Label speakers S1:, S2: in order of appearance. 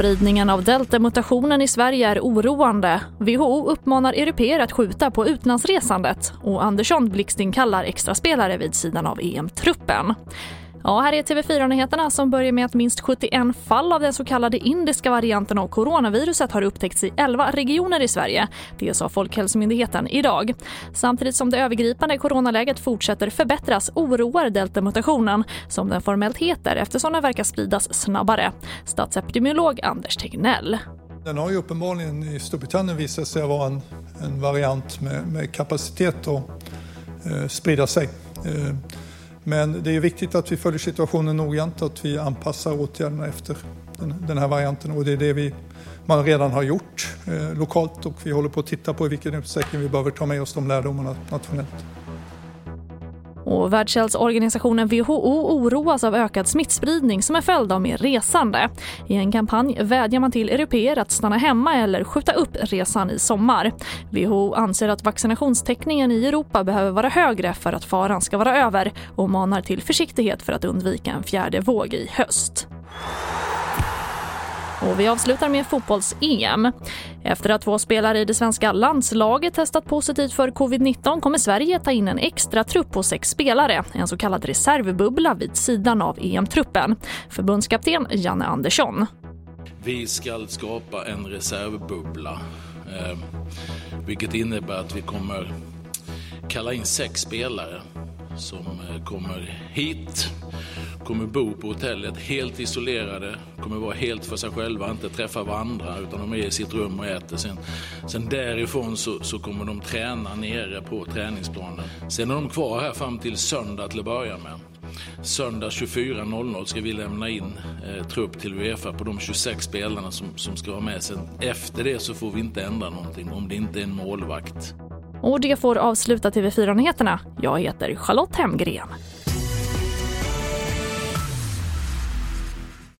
S1: Spridningen av deltamutationen i Sverige är oroande. WHO uppmanar europeer att skjuta på utlandsresandet och Andersson blixtinkallar extraspelare vid sidan av EM-truppen. Ja, här är TV4-nyheterna som börjar med att minst 71 fall av den så kallade indiska varianten av coronaviruset har upptäckts i 11 regioner i Sverige. Det sa Folkhälsomyndigheten idag. Samtidigt som det övergripande coronaläget fortsätter förbättras oroar deltamutationen, som den formellt heter eftersom den verkar spridas snabbare. Statsepidemiolog Anders Tegnell.
S2: Den har ju uppenbarligen i Storbritannien visat sig vara en, en variant med, med kapacitet att eh, sprida sig. Eh, men det är viktigt att vi följer situationen noggrant och att vi anpassar åtgärderna efter den, här varianten och det är det vi, man redan har gjort eh, lokalt och vi håller på att titta på i vilken utsträckning vi behöver ta med oss de lärdomarna nationellt.
S1: Och Världshälsoorganisationen WHO oroas av ökad smittspridning som en följd av mer resande. I en kampanj vädjar man till europeer att stanna hemma eller skjuta upp resan i sommar. WHO anser att vaccinationstäckningen i Europa behöver vara högre för att faran ska vara över och manar till försiktighet för att undvika en fjärde våg i höst. Och vi avslutar med fotbolls-EM. Efter att två spelare i det svenska landslaget testat positivt för covid-19 kommer Sverige ta in en extra trupp på sex spelare, en så kallad reservbubbla vid sidan av EM-truppen. Förbundskapten Janne Andersson.
S3: Vi ska skapa en reservbubbla, eh, vilket innebär att vi kommer kalla in sex spelare som eh, kommer hit, kommer bo på hotellet helt isolerade, kommer vara helt för sig själva, inte träffa varandra utan de är i sitt rum och äter. Sen, sen därifrån så, så kommer de träna nere på träningsplanen. Sen är de kvar här fram till söndag till att börja med. Söndag 24.00 ska vi lämna in eh, trupp till Uefa på de 26 spelarna som, som ska vara med. Sen efter det så får vi inte ändra någonting om det inte är en målvakt.
S1: Och det får avsluta TV4-nyheterna. Jag heter Charlotte Hemgren.